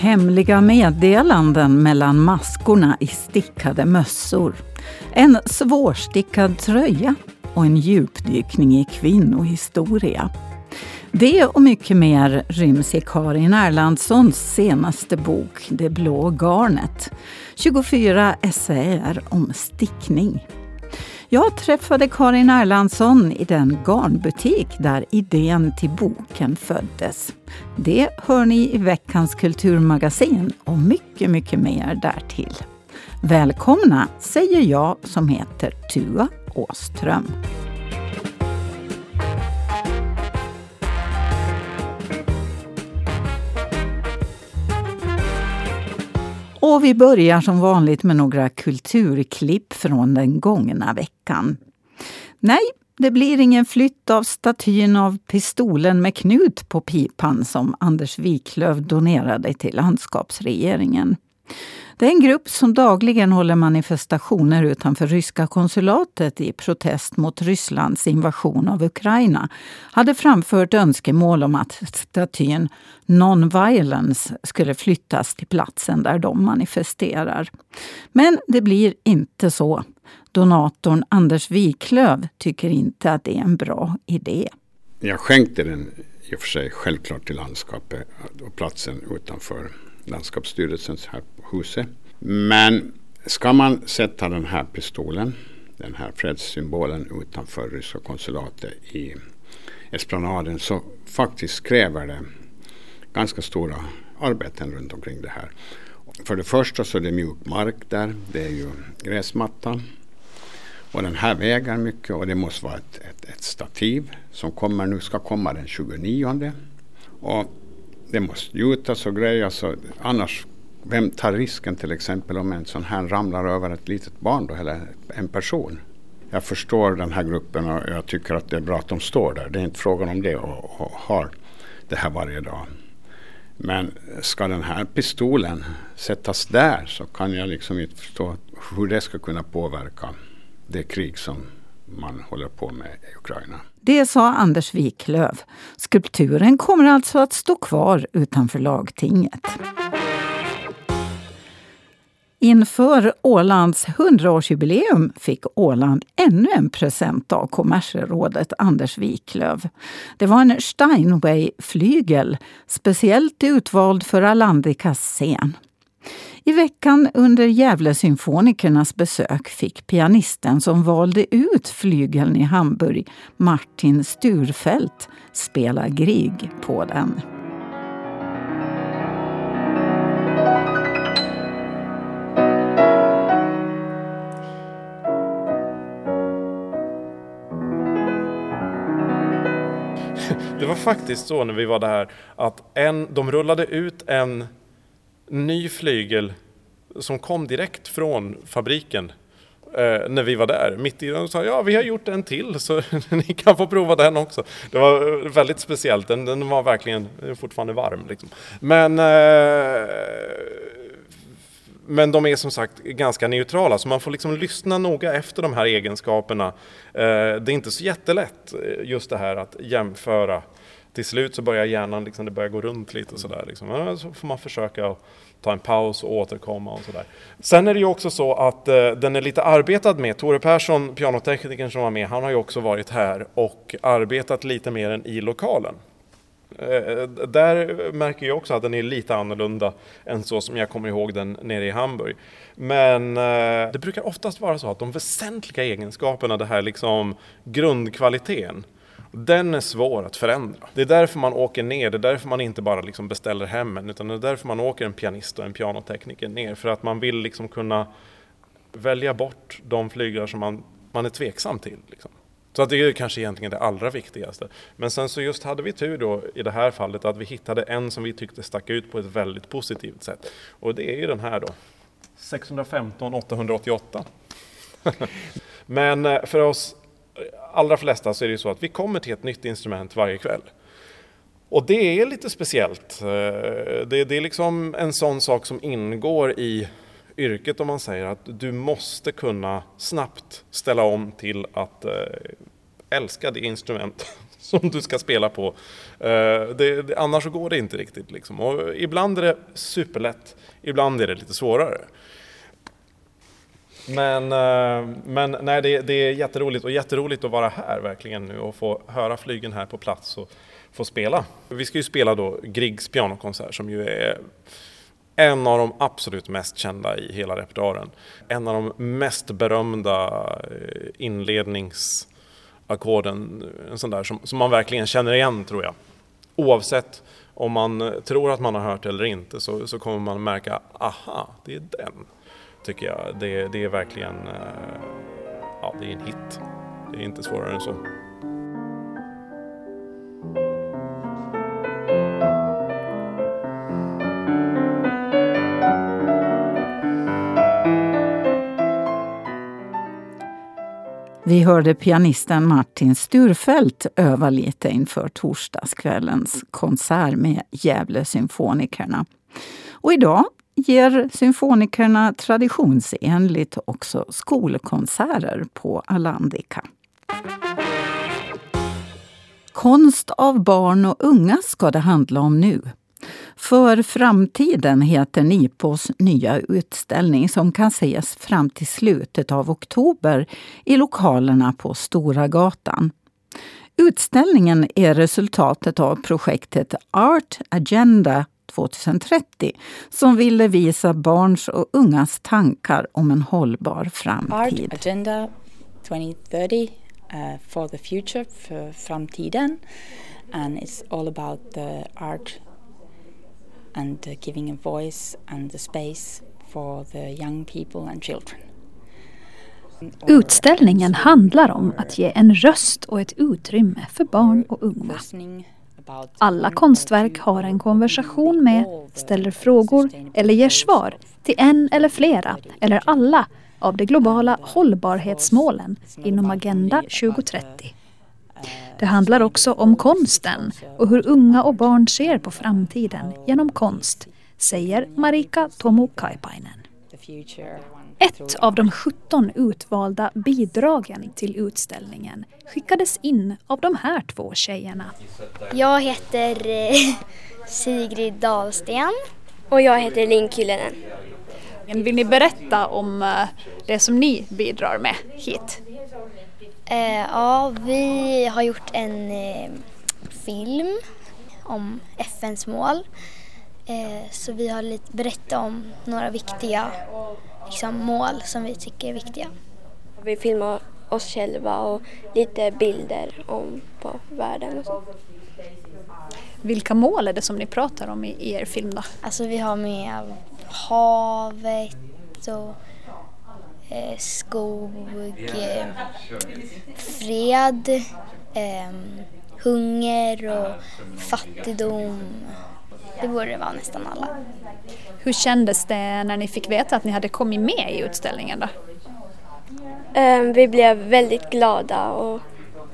Hemliga meddelanden mellan maskorna i stickade mössor. En svårstickad tröja och en djupdykning i kvinnohistoria. Det och mycket mer ryms i Karin Erlandssons senaste bok Det blå garnet. 24 essäer om stickning. Jag träffade Karin Erlandsson i den garnbutik där idén till boken föddes. Det hör ni i veckans kulturmagasin och mycket, mycket mer därtill. Välkomna säger jag som heter Tua Åström. Och vi börjar som vanligt med några kulturklipp från den gångna veckan. Nej, det blir ingen flytt av statyn av pistolen med knut på pipan som Anders Wiklöf donerade till landskapsregeringen. Det är en grupp som dagligen håller manifestationer utanför ryska konsulatet i protest mot Rysslands invasion av Ukraina hade framfört önskemål om att statyn Non-Violence skulle flyttas till platsen där de manifesterar. Men det blir inte så. Donatorn Anders Wiklöv tycker inte att det är en bra idé. Jag skänkte den i och för sig självklart till landskapet och platsen utanför landskapsstyrelsens här huset. Men ska man sätta den här pistolen, den här fredssymbolen utanför ryska konsulatet i esplanaden så faktiskt kräver det ganska stora arbeten runt omkring det här. För det första så är det mjuk mark där, det är ju gräsmatta. Och den här väger mycket och det måste vara ett, ett, ett stativ som kommer nu, ska komma den 29. Och det måste gjutas och grejas. Och annars, vem tar risken till exempel om en sån här ramlar över ett litet barn då, eller en person? Jag förstår den här gruppen och jag tycker att det är bra att de står där. Det är inte frågan om det och, och har det här varje dag. Men ska den här pistolen sättas där så kan jag liksom inte förstå hur det ska kunna påverka det krig som man håller på med i Ukraina. Det sa Anders Wiklöf. Skulpturen kommer alltså att stå kvar utanför lagtinget. Inför Ålands 100-årsjubileum fick Åland ännu en present av kommersrådet Anders Wiklöf. Det var en Steinway-flygel, speciellt utvald för Alandicas scen. I veckan under Gävlesymfonikernas besök fick pianisten som valde ut flygeln i Hamburg, Martin Sturfeldt, spela Grieg på den. Var faktiskt så när vi var där att en, de rullade ut en ny flygel som kom direkt från fabriken eh, när vi var där. Mitt i den sa ja vi har gjort en till så ni kan få prova den också. Det var eh, väldigt speciellt, den, den var verkligen eh, fortfarande varm. Liksom. Men, eh, men de är som sagt ganska neutrala så man får liksom lyssna noga efter de här egenskaperna. Eh, det är inte så jättelätt eh, just det här att jämföra till slut så börjar hjärnan liksom, det börjar gå runt lite sådär. Liksom. Så får man försöka ta en paus och återkomma och sådär. Sen är det ju också så att eh, den är lite arbetad med. Tore Persson, pianoteknikern som var med, han har ju också varit här och arbetat lite mer än i lokalen. Eh, där märker jag också att den är lite annorlunda än så som jag kommer ihåg den nere i Hamburg. Men eh, det brukar oftast vara så att de väsentliga egenskaperna, det här liksom grundkvaliteten, den är svår att förändra. Det är därför man åker ner, det är därför man inte bara liksom beställer hem en, utan det är därför man åker en pianist och en pianotekniker ner, för att man vill liksom kunna välja bort de flyglar som man, man är tveksam till. Liksom. Så att det är kanske egentligen det allra viktigaste. Men sen så just hade vi tur då i det här fallet att vi hittade en som vi tyckte stack ut på ett väldigt positivt sätt. Och det är ju den här då. 615 888. Men eh, för oss allra flesta så är det ju så att vi kommer till ett nytt instrument varje kväll. Och det är lite speciellt. Eh, det, det är liksom en sån sak som ingår i yrket om man säger att du måste kunna snabbt ställa om till att eh, älska det instrument som du ska spela på. Eh, det, det, annars så går det inte riktigt. Liksom. Och ibland är det superlätt, ibland är det lite svårare. Men, eh, men nej, det, det, är jätteroligt och jätteroligt att vara här verkligen nu och få höra flygen här på plats och få spela. Vi ska ju spela då Griggs pianokonsert som ju är en av de absolut mest kända i hela repertoaren. En av de mest berömda eh, inledningsackorden, eh, en sån där som, som man verkligen känner igen tror jag. Oavsett om man tror att man har hört eller inte så, så kommer man märka, aha, det är den tycker jag. Det, det är verkligen eh, ja, det är en hit. Det är inte svårare än så. Vi hörde pianisten Martin Sturfeldt öva lite inför torsdagskvällens konsert med Gävle Symfonikerna. Och idag ger symfonikerna traditionsenligt också skolkonserter på Alandica. Konst av barn och unga ska det handla om nu. För framtiden heter Nipos nya utställning som kan ses fram till slutet av oktober i lokalerna på Stora gatan. Utställningen är resultatet av projektet Art Agenda 2030 som ville visa barns och ungas tankar om en hållbar framtid. Art Agenda 2030 uh, for the future, för framtiden. And it's all about the art and uh, giving a voice and the space for the young people and children. Utställningen handlar om att ge en röst och ett utrymme för barn och unga. Alla konstverk har en konversation med, ställer frågor eller ger svar till en eller flera eller alla av de globala hållbarhetsmålen inom Agenda 2030. Det handlar också om konsten och hur unga och barn ser på framtiden genom konst, säger Marika Tomu Kaipainen. Ett av de 17 utvalda bidragen till utställningen skickades in av de här två tjejerna. Jag heter eh, Sigrid Dahlsten. Och jag heter Linn Kyllönen. Vill ni berätta om eh, det som ni bidrar med hit? Eh, ja, vi har gjort en film om FNs mål. så vi har lite berättat om några viktiga liksom, mål som vi tycker är viktiga. Vi filmar oss själva och lite bilder om på världen och så. Vilka mål är det som ni pratar om i er film då? Alltså vi har med havet och eh, skog, eh, fred, eh, hunger och fattigdom. Det borde vara nästan alla. Hur kändes det när ni fick veta att ni hade kommit med i utställningen då? Um, vi blev väldigt glada och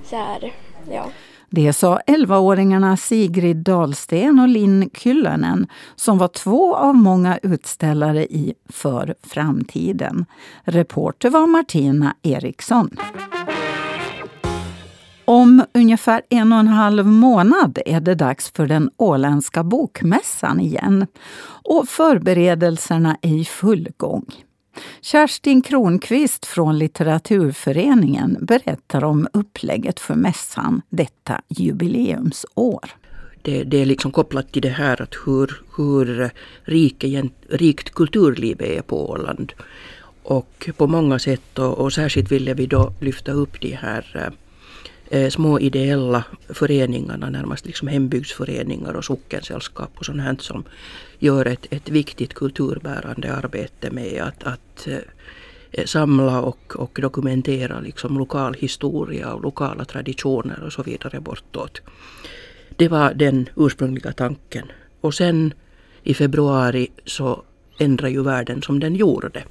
så här, ja. Det sa 11-åringarna Sigrid Dahlsten och Linn Kyllönen som var två av många utställare i För framtiden. Reporter var Martina Eriksson. Om ungefär en och en halv månad är det dags för den åländska bokmässan igen. Och förberedelserna är i full gång. Kerstin Kronqvist från Litteraturföreningen berättar om upplägget för mässan detta jubileumsår. Det, det, är liksom kopplat till det här att hur, hur rik, rikt kulturlivet är på Åland. Och på många sätt och, och särskilt ville vi då lyfta upp de här eh, Eh, små ideella föreningarna, närmast liksom hembygdsföreningar och sockensällskap och sånt här som gör ett, ett viktigt kulturbärande arbete med att, att eh, samla och, och dokumentera liksom lokal historia och lokala traditioner och så vidare bortåt. Det var den ursprungliga tanken. Och sen i februari så ändrade ju världen som den gjorde.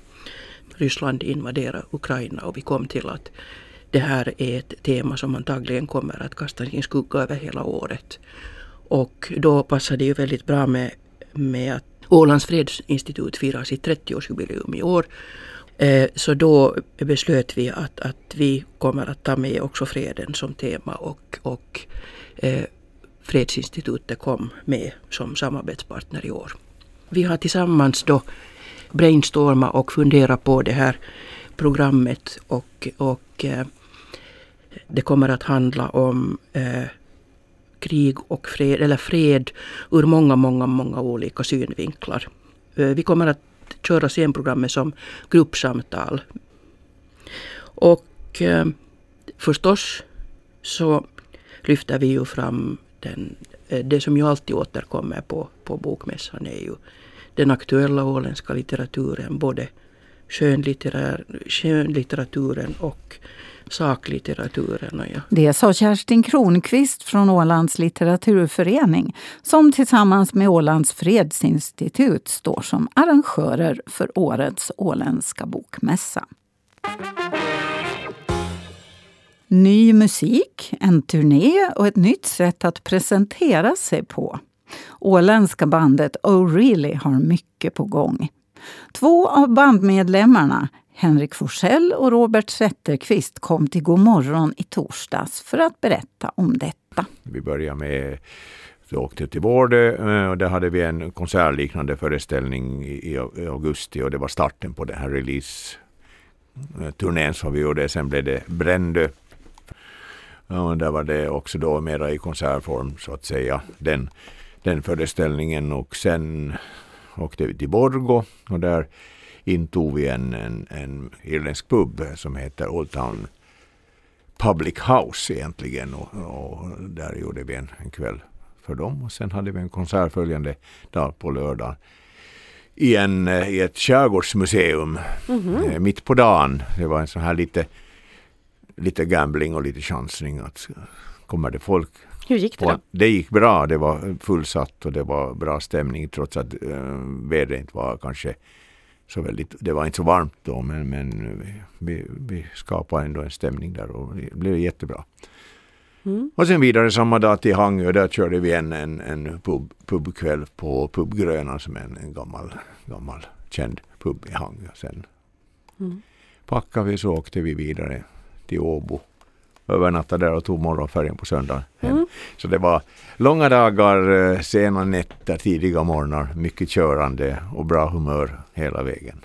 Ryssland invaderade Ukraina och vi kom till att det här är ett tema som antagligen kommer att kasta sin skugga över hela året. Och då passar det ju väldigt bra med, med att Ålands fredsinstitut firar sitt 30-årsjubileum i år. Eh, så då beslöt vi att, att vi kommer att ta med också freden som tema och, och eh, Fredsinstitutet kom med som samarbetspartner i år. Vi har tillsammans då brainstormat och funderat på det här programmet och, och eh, det kommer att handla om eh, krig och fred, eller fred ur många, många, många olika synvinklar. Eh, vi kommer att köra scenprogrammet som gruppsamtal. Och eh, förstås så lyfter vi ju fram den, eh, det som ju alltid återkommer på, på bokmässan är ju den aktuella åländska litteraturen, både skönlitterär, skönlitteraturen och saklitteraturen. Ja. Det sa Kerstin Kronqvist från Ålands litteraturförening som tillsammans med Ålands fredsinstitut står som arrangörer för årets åländska bokmässa. Ny musik, en turné och ett nytt sätt att presentera sig på. Åländska bandet O'Reilly har mycket på gång. Två av bandmedlemmarna, Henrik Forsell och Robert Zetterqvist kom till Godmorgon i torsdags för att berätta om detta. Vi börjar med vi åkte till Vårdö. Eh, och där hade vi en konsertliknande föreställning i augusti och det var starten på den här release-turnén som vi gjorde. Sen blev det Brändö. Och där var det också då mera i konsertform så att säga. Den, den föreställningen och sen åkte vi till Borgo och där intog vi en, en, en irländsk pub som heter Old Town Public House egentligen och, och där gjorde vi en, en kväll för dem och sen hade vi en konsert följande dag på lördag i, en, i ett skärgårdsmuseum mm -hmm. mitt på dagen. Det var en sån här lite, lite gambling och lite chansning att kommer det folk hur gick det då? Det gick bra. Det var fullsatt och det var bra stämning trots att äh, vädret inte var kanske så väldigt, det var inte så varmt då men, men vi, vi skapade ändå en stämning där och det blev jättebra. Mm. Och sen vidare samma dag till Hangö, där körde vi en, en, en pub, pubkväll på Pub Grönan som är en, en gammal, gammal känd pub i Hangö. Sen mm. packade vi så åkte vi vidare till Åbo övernattade där och tog morgonfärjan på söndagen Mm. Så det var långa dagar, eh, sena nätter, tidiga morgnar, mycket körande och bra humör hela vägen.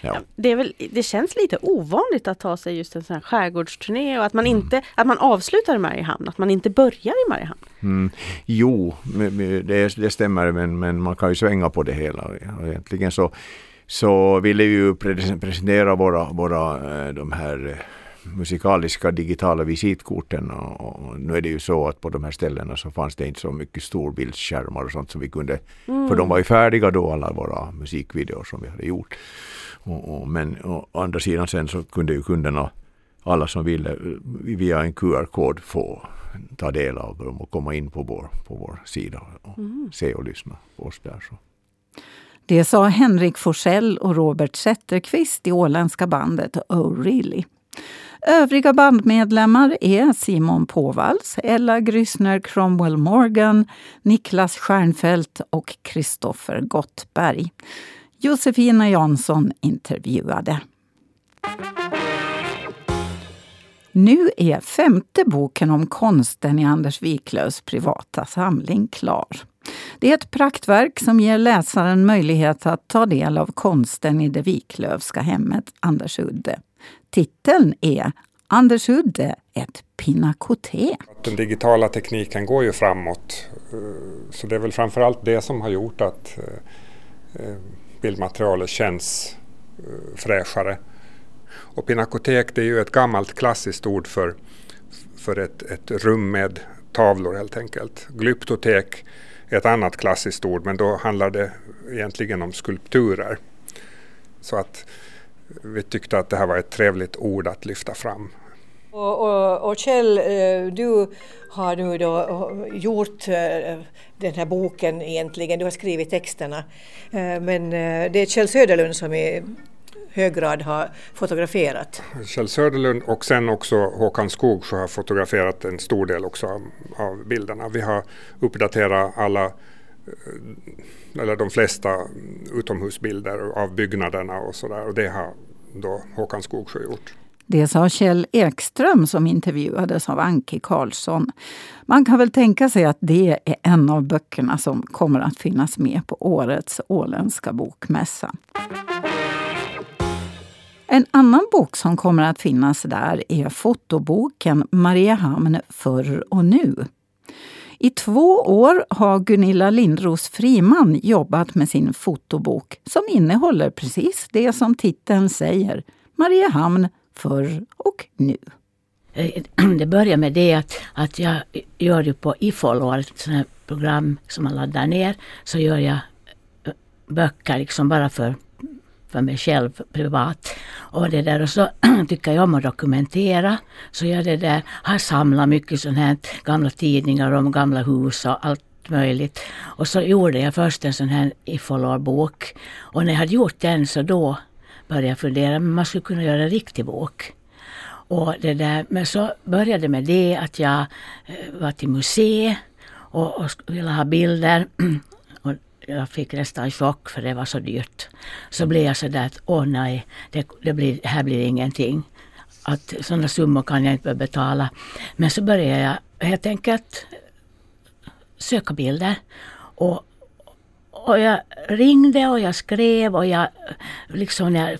Ja. Det, väl, det, känns lite ovanligt att ta sig just en sån här skärgårdsturné och att man, mm. inte, att man avslutar i Mariehamn, att man inte börjar i Mariehamn. Mm. Jo, det, det, stämmer men, men man kan ju svänga på det hela. Egentligen så, så ville vi ju presentera våra, våra eh, de här musikaliska digitala visitkorten och, och, nu är det ju så att på de här ställena så fanns det inte så mycket storbildsskärmar och sånt som vi kunde, mm. för de var ju färdiga då alla våra musikvideor som vi hade gjort. Och, och, men å andra sidan sen så kunde ju kunderna, alla som ville, via en QR-kod få ta del av dem och komma in på vår, på vår sida och mm. se och lyssna på oss där. Så. Det sa Henrik Forsell och Robert Zetterqvist i åländska bandet Oh Really. Övriga bandmedlemmar är Simon Påvals, Ella Grysner Cromwell Morgan, Niklas Stjernfeldt och Kristoffer Gottberg. Josefina Jansson intervjuade. Nu är femte boken om konsten i Anders Wiklöfs privata samling klar. Det är ett praktverk som ger läsaren möjlighet att ta del av konsten i det Wiklöfska hemmet Andersudde. Titeln är Anders Udde, ett pinakotek. Den digitala tekniken går ju framåt. Eh, så det är väl framförallt det som har gjort att eh, eh, bildmaterialet känns fräschare. Och pinakotek det är ju ett gammalt klassiskt ord för, för ett, ett rum med tavlor helt enkelt. Glyptotek är ett annat klassiskt ord men då handlar det egentligen om skulpturer. Så att vi tyckte att det här var ett trevligt ord att lyfta fram. Och, och, och Kjell, eh, du har nu då eh, gjort eh, den här boken egentligen, du har skrivit texterna. Men det är Kjell Söderlund som i hög grad har fotograferat. Kjell Söderlund och sen också Håkan Skogsjö har fotograferat en stor del också av, av bilderna. Vi har uppdaterat alla eller de flesta utomhusbilder av byggnaderna och sådär och det har då Håkan Skogsjö gjort. Det sa Kjell Ekström som intervjuades av Anki Karlsson. Man kan väl tänka sig att det är en av böckerna som kommer att finnas med på årets åländska bokmässa. En annan bok som kommer att finnas där är fotoboken Mariehamn förr och nu. I två år har Gunilla Lindros Friman jobbat med sin fotobok som innehåller precis det som titeln säger, Mariehamn förr och nu. Eh, det börjar med det att, att jag gör ju på IFOL, ett sånt program som man laddar ner, så gör jag eh, böcker liksom bara för, för mig själv privat. Och det där och så tycker jag om att dokumentera. Så jag det där, har samlat mycket sånt här gamla tidningar om gamla hus och allt möjligt. Och så gjorde jag först en sån här IFOLOR-bok. Och när jag hade gjort den så då började jag fundera, men man skulle kunna göra en riktig bok. Och det där, men så började det med det att jag eh, var till museet och, och ville ha bilder. jag fick nästan chock för det var så dyrt. Så blev jag sådär att åh nej, det, det blir, här blir ingenting. Att sådana summor kan jag inte betala. Men så började jag helt enkelt söka bilder. Och, och jag ringde och jag skrev och jag liksom när jag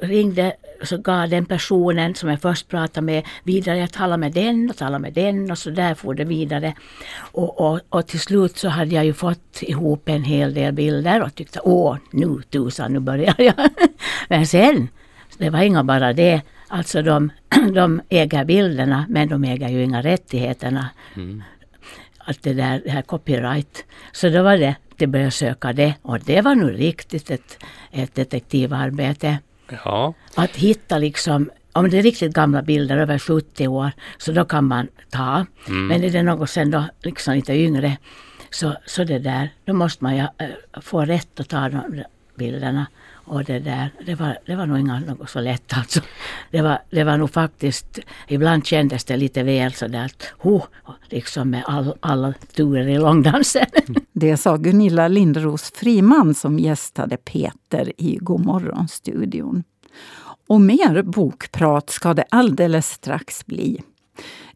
ringde så gav den personen som jag först pratade med vidare. Jag talade med den och talade med den och så där for det vidare. Och, och, och till slut så hade jag ju fått ihop en hel del bilder och tyckte åh nu tusan nu börjar jag. Men sen, det var inga bara det. Alltså de, de äger bilderna men de äger ju inga rättigheterna. Mm. Att det där det här copyright. Så då var det, det började söka det och det var nu riktigt ett, ett detektivarbete. Ja. Att hitta liksom, om det är riktigt gamla bilder över 70 år, så då kan man ta. Mm. Men är det något sen då liksom lite yngre, så, så det där, då måste man ju äh, få rätt att ta de bilderna. Och det där, det var, det var nog inga, något så lätt alltså. Det var, det var nog faktiskt, ibland kändes det lite väl sådär att, oh, liksom med all, alla turer i långdansen. Det sa Gunilla Lindros Friman som gästade Peter i Godmorgon-studion. Och mer bokprat ska det alldeles strax bli.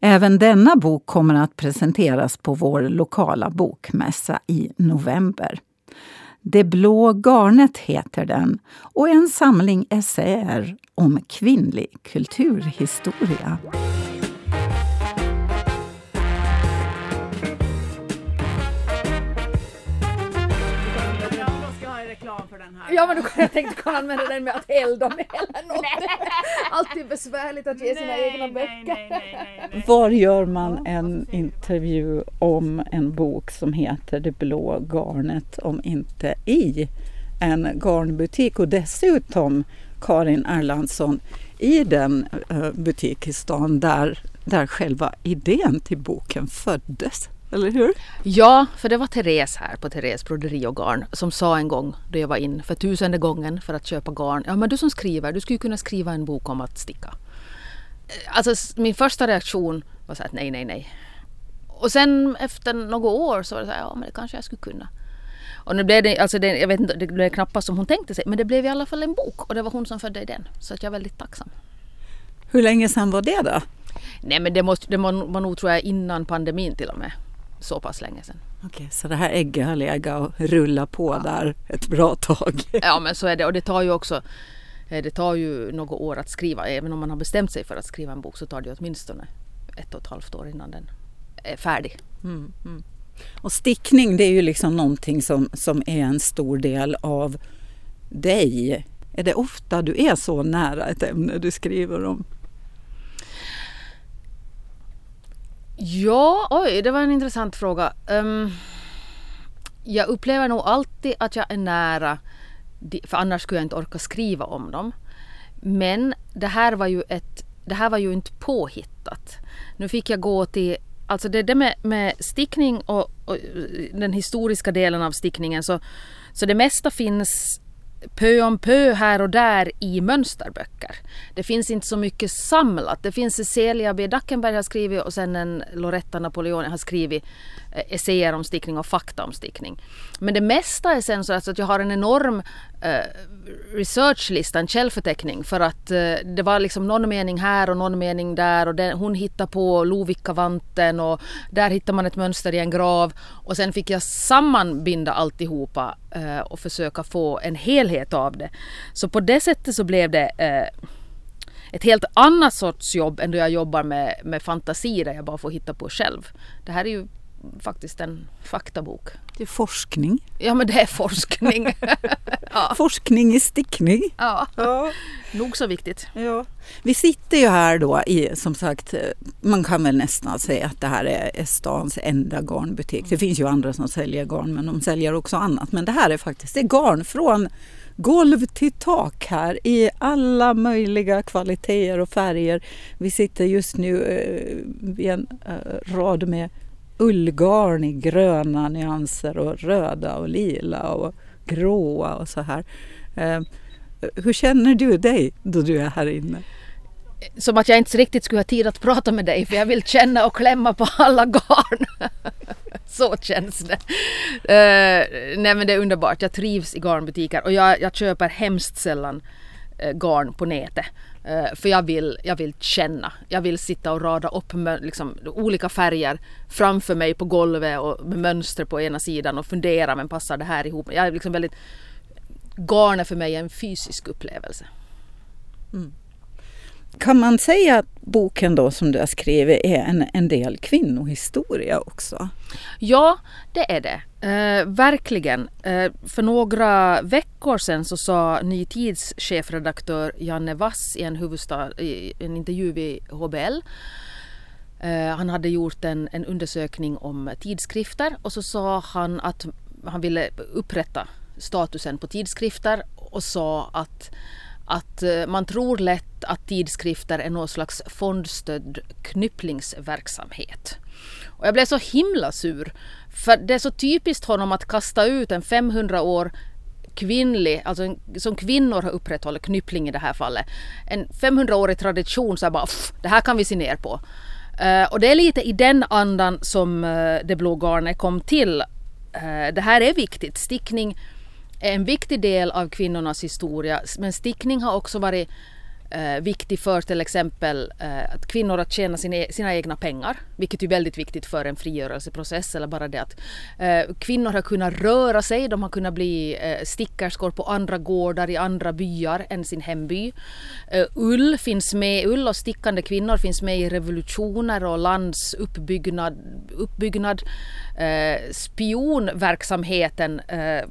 Även denna bok kommer att presenteras på vår lokala bokmässa i november. Det blå garnet heter den och är en samling essäer om kvinnlig kulturhistoria. Ja men då kan jag tänkte kan använda den med att elda med eller något. Alltid besvärligt att ge sina nej, egna böcker. Nej, nej, Var gör man en intervju om en bok som heter Det blå garnet om inte i en garnbutik och dessutom Karin Erlandsson i den uh, butik i stan där, där själva idén till boken föddes. Eller hur? Ja, för det var Therese här på Therese broderi och garn som sa en gång då jag var in för tusende gången för att köpa garn. Ja, men du som skriver, du skulle ju kunna skriva en bok om att sticka. Alltså min första reaktion var så att nej, nej, nej. Och sen efter några år så var det så här, ja men det kanske jag skulle kunna. Och nu blev det, alltså det, jag vet inte, det blev knappast som hon tänkte sig, men det blev i alla fall en bok och det var hon som födde den. Så att jag är väldigt tacksam. Hur länge sedan var det då? Nej men det, måste, det var, var nog tror jag innan pandemin till och med så pass länge sedan. Okej, så det här ägget har legat och rullat på ja. där ett bra tag? Ja, men så är det och det tar ju också eh, det tar ju några år att skriva. Även om man har bestämt sig för att skriva en bok så tar det åtminstone ett och ett halvt år innan den är färdig. Mm, mm. Och stickning det är ju liksom någonting som, som är en stor del av dig. Är det ofta du är så nära ett ämne du skriver om? Ja, oj, det var en intressant fråga. Um, jag upplever nog alltid att jag är nära, för annars skulle jag inte orka skriva om dem. Men det här var ju, ett, det här var ju inte påhittat. Nu fick jag gå till Alltså det, det med, med stickning och, och, den historiska delen av stickningen så, så det mesta finns pö om pö här och där i mönsterböcker. Det finns inte så mycket samlat. Det finns Cecilia B. Dackenberg har skrivit och sen en Loretta Napoleoni har skrivit Eh, essäer om stickning och fakta om stickning. Men det mesta är sen så att jag har en enorm eh, researchlista, en källförteckning för att eh, det var liksom någon mening här och någon mening där och den, hon hittade på Lovikkavanten och där hittar man ett mönster i en grav och sen fick jag sammanbinda alltihopa eh, och försöka få en helhet av det. Så på det sättet så blev det ett helt annat sorts jobb än då jag jobbar med, med fantasi där jag bara får hitta på själv. Det här är ju faktiskt en faktabok. Det är forskning. Ja men det är forskning. ja. Forskning i stickning. Ja. ja, nog så viktigt. Ja. Vi sitter ju här då i, som sagt, man kan väl nästan säga att det här är stans enda garnbutik. Det finns ju andra som säljer garn men de säljer också annat. Men det här är faktiskt det är garn från golv till tak här i alla möjliga kvaliteter och färger. Vi sitter just nu eh, vid en eh, rad med ullgarn i gröna nyanser och röda och lila och gråa och så här. Ehm, hur känner du dig då du är här inne? Som att jag inte riktigt skulle ha tid att prata med dig för jag vill känna och klämma på alla garn. så känns det. Uh, nej men det är underbart. Jag trivs i garnbutiker och jag, jag köper hemskt sällan eh, garn på nätet. Eh, för jag vill, jag vill känna. Jag vill sitta och rada upp liksom, olika färger framför mig på golvet och med mönster på ena sidan och fundera men passar det här ihop? Jag är liksom väldigt... Garn är för mig en fysisk upplevelse. Mm. Kan man säga att boken då som du har skrivit är en, en del kvinnohistoria också? Ja, det är det. Eh, verkligen. Eh, för några veckor sedan så sa Ny Tids chefredaktör Janne Wass i en, huvudstad, i en intervju vid HBL eh, han hade gjort en, en undersökning om tidskrifter och så sa han att han ville upprätta statusen på tidskrifter och sa att att eh, man tror lätt att tidskrifter är någon slags fondstödd knypplingsverksamhet. Och jag blev så himla sur. För det är så typiskt honom att kasta ut en 500 år kvinnlig, alltså en, som kvinnor har upprätthållit, knyppling i det här fallet. En 500-årig tradition så här bara pff, det här kan vi se ner på. Uh, och det är lite i den andan som uh, det blå garnet kom till. Uh, det här är viktigt. Stickning är en viktig del av kvinnornas historia. Men stickning har också varit eh, viktig för till exempel eh, att kvinnor att tjäna sina, e-, sina egna pengar, vilket är väldigt viktigt för en frigörelseprocess eller bara det att eh, kvinnor har kunnat röra sig, de har kunnat bli eh, stickerskor på andra gårdar i andra byar än sin hemby. Eh, ull finns med, ull och stickande kvinnor finns med i revolutioner och lands uppbyggnad, uppbyggnad eh, spionverksamheten eh,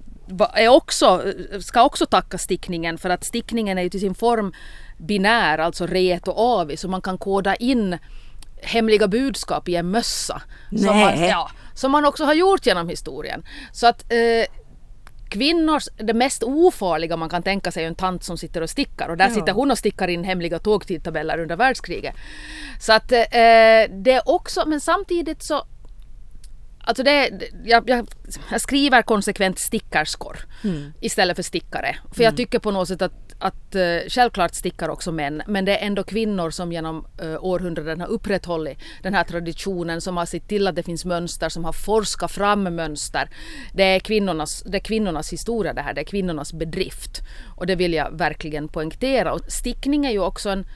är också, ska också tacka stickningen för att stickningen är ju till sin form binär, alltså ret och avi, så man kan koda in hemliga budskap i en mössa. Som man, ja, som man också har gjort genom historien. Så att eh, kvinnors, det mest ofarliga man kan tänka sig är en tant som sitter och stickar och där ja. sitter hon och stickar in hemliga tågtidtabeller under världskriget. Så att eh, det är också, men samtidigt så Alltså det, jag, jag, jag skriver konsekvent stickarskor mm. istället för stickare. För jag mm. tycker på något sätt att, att uh, självklart stickar också män men det är ändå kvinnor som genom uh, århundraden har upprätthållit den här traditionen som har sett till att det finns mönster, som har forskat fram mönster. Det är kvinnornas, det är kvinnornas historia det här, det är kvinnornas bedrift. Och det vill jag verkligen poängtera. Och stickning är ju också en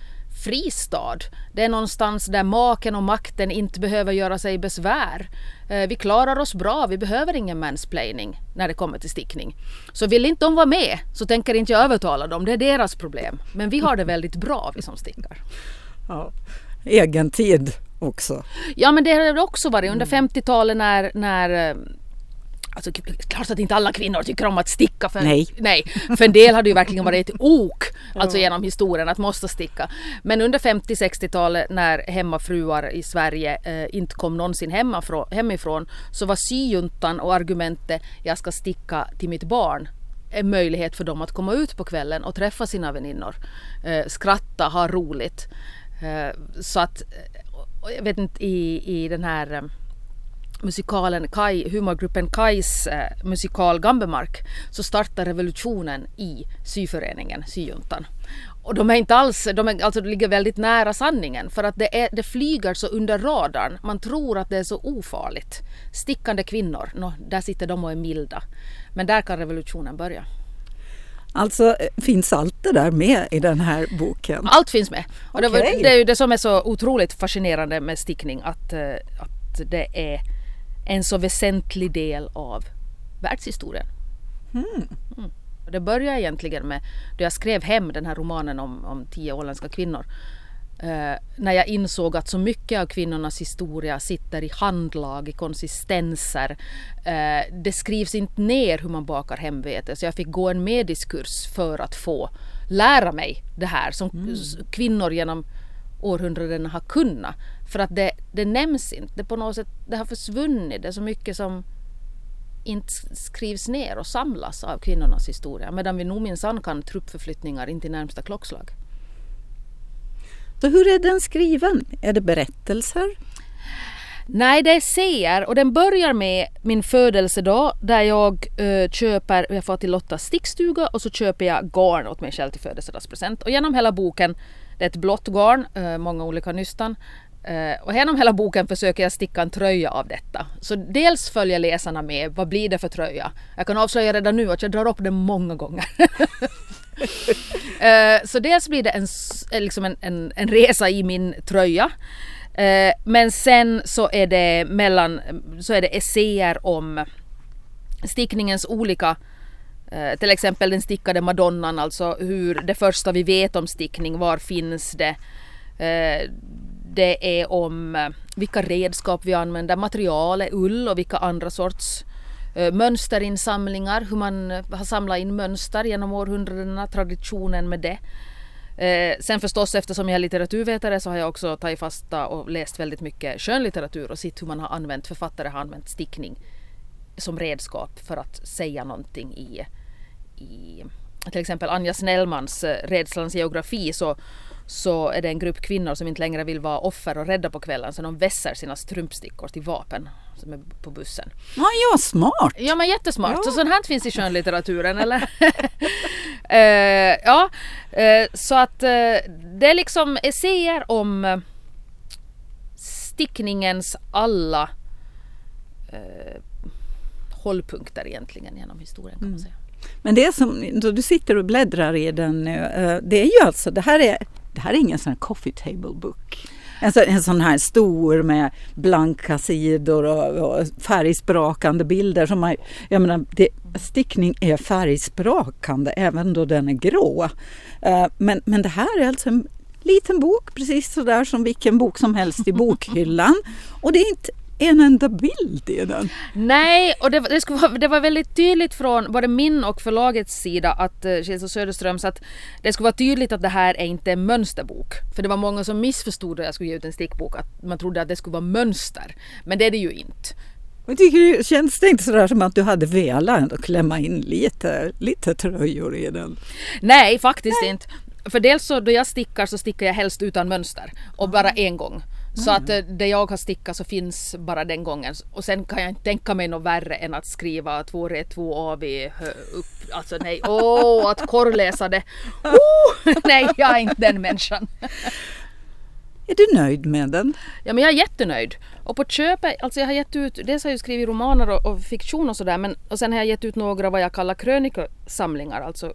fristad. Det är någonstans där maken och makten inte behöver göra sig besvär. Eh, vi klarar oss bra, vi behöver ingen mansplaining när det kommer till stickning. Så vill inte de vara med så tänker inte jag övertala dem, det är deras problem. Men vi har det väldigt bra vi som stickar. Ja. Egen tid också. Ja men det har det också varit under 50-talet mm. när, när eh, Alltså klart att inte alla kvinnor tycker om att sticka. För, nej. nej. För en del har det ju verkligen varit ett ok, alltså genom historien, att måste sticka. Men under 50-60-talet när hemmafruar i Sverige eh, inte kom någonsin hemifrån, hemifrån så var syjuntan och argumentet jag ska sticka till mitt barn en möjlighet för dem att komma ut på kvällen och träffa sina väninnor. Eh, skratta, ha roligt. Eh, så att, eh, jag vet inte i, i den här eh, musikalen Kai, humorgruppen Kais eh, musikal Gambemark så startar revolutionen i syföreningen, syjuntan. Och de är inte alls, de, är, alltså, de ligger väldigt nära sanningen för att det, är, det flyger så under radarn. Man tror att det är så ofarligt. Stickande kvinnor, no, där sitter de och är milda. Men där kan revolutionen börja. Alltså finns allt det där med i den här boken? Allt finns med. Och det, var, Okej. det är ju det som är så otroligt fascinerande med stickning att, eh, att det är en så väsentlig del av världshistorien. Mm. Och det börjar egentligen med då jag skrev hem den här romanen om, om tio åländska kvinnor. Eh, när jag insåg att så mycket av kvinnornas historia sitter i handlag, i konsistenser. Eh, det skrivs inte ner hur man bakar hemvete så jag fick gå en mediskurs för att få lära mig det här som s- kvinnor genom århundraden har kunnat. För att det, det nämns inte, det, på något sätt, det har försvunnit. Det är så mycket som inte skrivs ner och samlas av kvinnornas historia. Medan vi nog minsann kan truppförflyttningar in till närmsta klockslag. Så hur är den skriven? Är det berättelser? Nej, det är ser och den börjar med min födelsedag där jag eh, köper, jag får till Lottas stickstuga och så köper jag garn åt mig själv till födelsedagspresent. Och genom hela boken, det är ett blått garn, eh, många olika nystan. Eh, och genom hela boken försöker jag sticka en tröja av detta. Så dels följer läsarna med, vad blir det för tröja? Jag kan avslöja redan nu att jag drar upp den många gånger. Eh, så dels blir det en, eh, liksom en, en, en resa i min tröja. Men sen så är det mellan, så är det essäer om stickningens olika till exempel den stickade madonnan, alltså hur det första vi vet om stickning, var finns det? Det är om eh, vilka redskap vi använder, material är ull och vilka andra sorts eh, mönsterinsamlingar, hur man eh, har samlat in mönster genom århundradena, traditionen med det. Sen förstås eftersom jag är litteraturvetare så har jag också tagit fasta och läst väldigt mycket skönlitteratur och sett hur man har använt, författare har använt stickning som redskap för att säga någonting i, i till exempel Anja Snellmans Rädslans geografi så, så är det en grupp kvinnor som inte längre vill vara offer och rädda på kvällen så de vässar sina strumpstickor till vapen som är på bussen. Ja, ja, smart! Ja men jättesmart. Så sånt här finns i skönlitteraturen eller? Eh, ja, eh, så att eh, det är liksom essäer om eh, stickningens alla eh, hållpunkter egentligen genom historien kan man säga. Men det som du sitter och bläddrar i den nu, eh, det är ju alltså, det här är, det här är ingen sån här coffee table book. En sån, en sån här stor med blanka sidor och, och färgsprakande bilder. Som man, jag menar, det, stickning är färgsprakande även då den är grå. Uh, Men, men det här är alltså en liten bok, precis sådär som vilken bok som helst i bokhyllan. Och det är inte en enda bild i den. Nej, och det, det, skulle vara, det var väldigt tydligt från både min och förlagets sida att uh, Kjell och Söderströms att det skulle vara tydligt att det här är inte en mönsterbok. För det var många som missförstod att jag skulle ge ut en stickbok, att man trodde att det skulle vara mönster. Men det är det ju inte. Jag tycker känns det inte sådär som att du hade velat klämma in lite, lite tröjor i den? Nej, faktiskt inte. För dels så då jag stickar så stickar jag helst utan mönster och bara en gång. Så att eh, det jag har stickat så finns bara den gången. Och sen kan jag inte tänka mig något värre än att skriva två rätt, två av i hö- upp. Alltså nej, åh, att korrläsa det. Oh, nej, jag är inte den människan. Är du nöjd med den? Ja men jag är jättenöjd. Och på köpet, alltså jag har gett ut, dels har jag skrivit romaner och, och fiktion och sådär men och sen har jag gett ut några vad jag kallar krönikosamlingar, alltså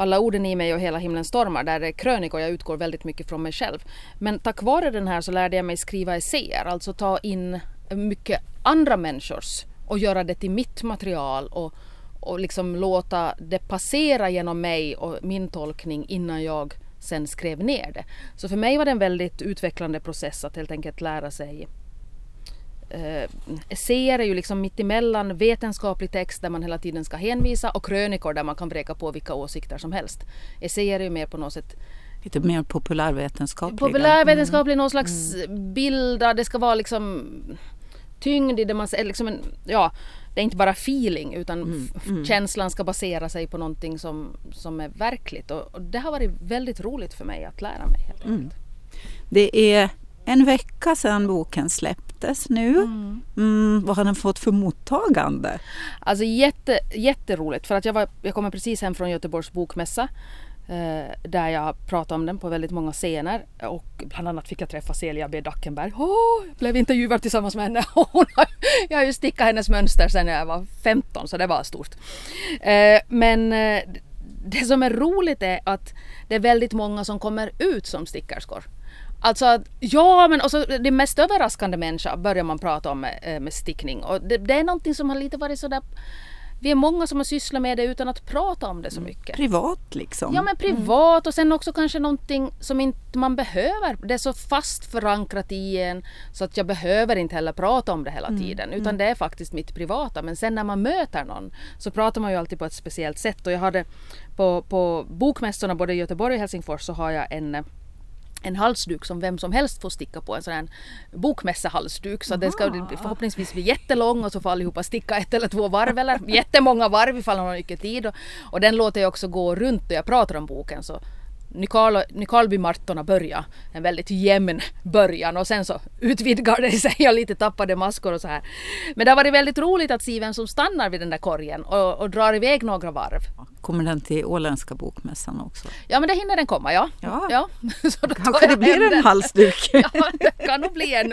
alla orden i mig och hela himlen stormar där det är krönikor, jag utgår väldigt mycket från mig själv. Men tack vare den här så lärde jag mig skriva essäer, alltså ta in mycket andra människors och göra det till mitt material och, och liksom låta det passera genom mig och min tolkning innan jag sen skrev ner det. Så för mig var det en väldigt utvecklande process att helt enkelt lära sig eh, essäer är ju liksom mittemellan vetenskaplig text där man hela tiden ska hänvisa och krönikor där man kan vräka på vilka åsikter som helst. Essäer är ju mer på något sätt Lite mer populärvetenskapliga? populärvetenskaplig, någon slags bilder, det ska vara liksom tyngd i det man säger, liksom en, ja, det är inte bara feeling utan f- mm. känslan ska basera sig på någonting som, som är verkligt och, och det har varit väldigt roligt för mig att lära mig. Helt Mm. Det är en vecka sedan boken släpptes nu. Mm, vad har den fått för mottagande? Alltså jätte, jätteroligt för att jag, var, jag kommer precis hem från Göteborgs bokmässa Eh, där jag pratade om den på väldigt många scener och bland annat fick jag träffa Celia B Dackenberg. Oh, jag blev intervjuad tillsammans med henne. Jag har ju stickat hennes mönster sedan jag var 15 så det var stort. Eh, men eh, det som är roligt är att det är väldigt många som kommer ut som stickerskor. Alltså, ja men också det mest överraskande människa börjar man prata om med, med stickning och det, det är någonting som har lite varit sådär vi är många som har sysslat med det utan att prata om det så mm. mycket. Privat liksom? Ja men privat och sen också kanske någonting som inte man behöver. Det är så fast förankrat i en så att jag behöver inte heller prata om det hela mm. tiden. Utan mm. det är faktiskt mitt privata. Men sen när man möter någon så pratar man ju alltid på ett speciellt sätt. Och jag hade på, på bokmässorna både i Göteborg och Helsingfors så har jag en en halsduk som vem som helst får sticka på, en sån här bokmässehalsduk. Så den ska förhoppningsvis bli jättelång och så får allihopa sticka ett eller två varv eller jättemånga varv ifall man har mycket tid. Och, och den låter jag också gå runt och jag pratar om boken så Nykarleby-martorna börja en väldigt jämn början och sen så utvidgar det sig och lite tappade maskor och så här. Men det har varit väldigt roligt att se vem som stannar vid den där korgen och, och drar iväg några varv. Kommer den till åländska bokmässan också? Ja men det hinner den komma ja. Ja, ja. så då Kanske det blir en halsduk? ja det kan nog bli en.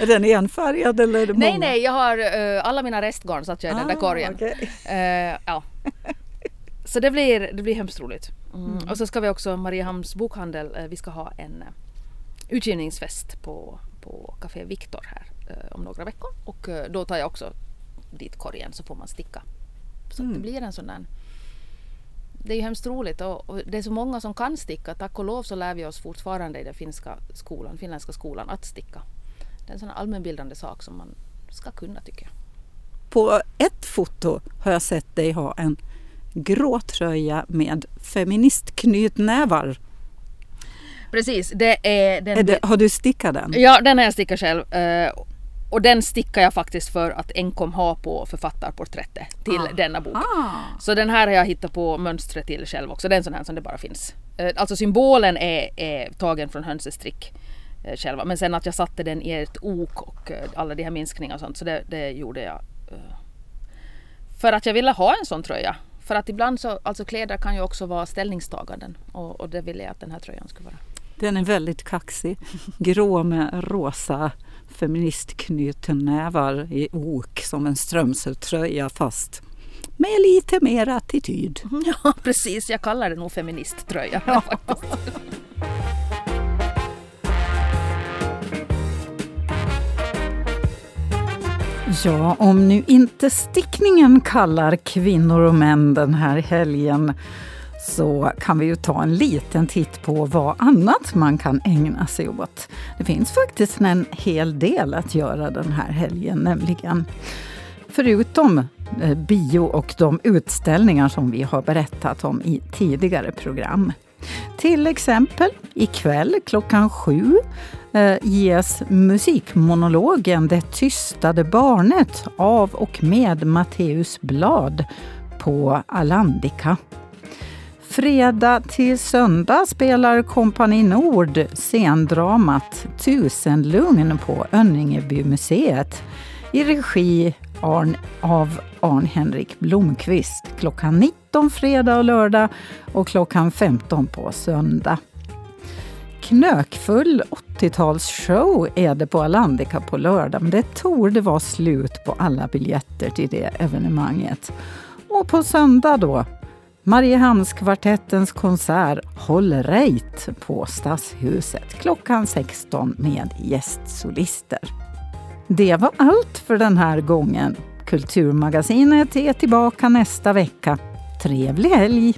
är den enfärgad eller är det många? Nej nej jag har uh, alla mina restgarn satt jag i ah, den där ah, korgen. Okay. Uh, ja. Så det blir, det blir hemskt roligt. Mm. Och så ska vi också, Mariehamns bokhandel, eh, vi ska ha en eh, utgivningsfest på, på Café Viktor här eh, om några veckor. Och då tar jag också dit korgen så får man sticka. Så mm. det blir en sån där det är ju hemskt roligt och, och, det är så många som kan sticka. Tack och lov så lär vi oss fortfarande i den finska skolan, finländska skolan att sticka. Det är en sån allmänbildande sak som man ska kunna tycker jag. På ett foto har jag sett dig ha en grå tröja med feministknytnävar. Precis, det är den. Är det, har du stickat den? Ja, den har jag stickat själv. Eh, och den stickar jag faktiskt för att enkom ha på författarporträttet till ah. denna bok. Ah. Så den här har jag hittat på mönstret till själv också. Det är en sån här som det bara finns. Eh, alltså symbolen är, är tagen från hönsestrick eh, själva. Men sen att jag satte den i ett ok och alla de här minskningarna och sånt. Så det, det gjorde jag. För att jag ville ha en sån tröja. För att ibland så, alltså kläder kan ju också vara ställningstaganden och, och det ville jag att den här tröjan skulle vara. Den är väldigt kaxig. Grå med rosa feministknytnävar i ok som en strömseltröja fast med lite mer attityd. Ja precis, jag kallar det nog feministtröja. Ja. Ja, om nu inte stickningen kallar kvinnor och män den här helgen så kan vi ju ta en liten titt på vad annat man kan ägna sig åt. Det finns faktiskt en hel del att göra den här helgen nämligen. Förutom eh, bio och de utställningar som vi har berättat om i tidigare program. Till exempel ikväll klockan sju Eh, ges musikmonologen Det tystade barnet av och med Matteus Blad på Alandica. Fredag till söndag spelar Kompani Nord scendramat Tusenlugn på Önningebymuseet i regi Arn, av Arn-Henrik Blomqvist klockan 19 fredag och lördag och klockan 15 på söndag. Knökfull 80-talsshow är det på Alandica på lördag, men det torde vara slut på alla biljetter till det evenemanget. Och på söndag då, Mariehamnskvartettens konsert Håll rejt på Stadshuset klockan 16 med gästsolister. Det var allt för den här gången. Kulturmagasinet är tillbaka nästa vecka. Trevlig helg!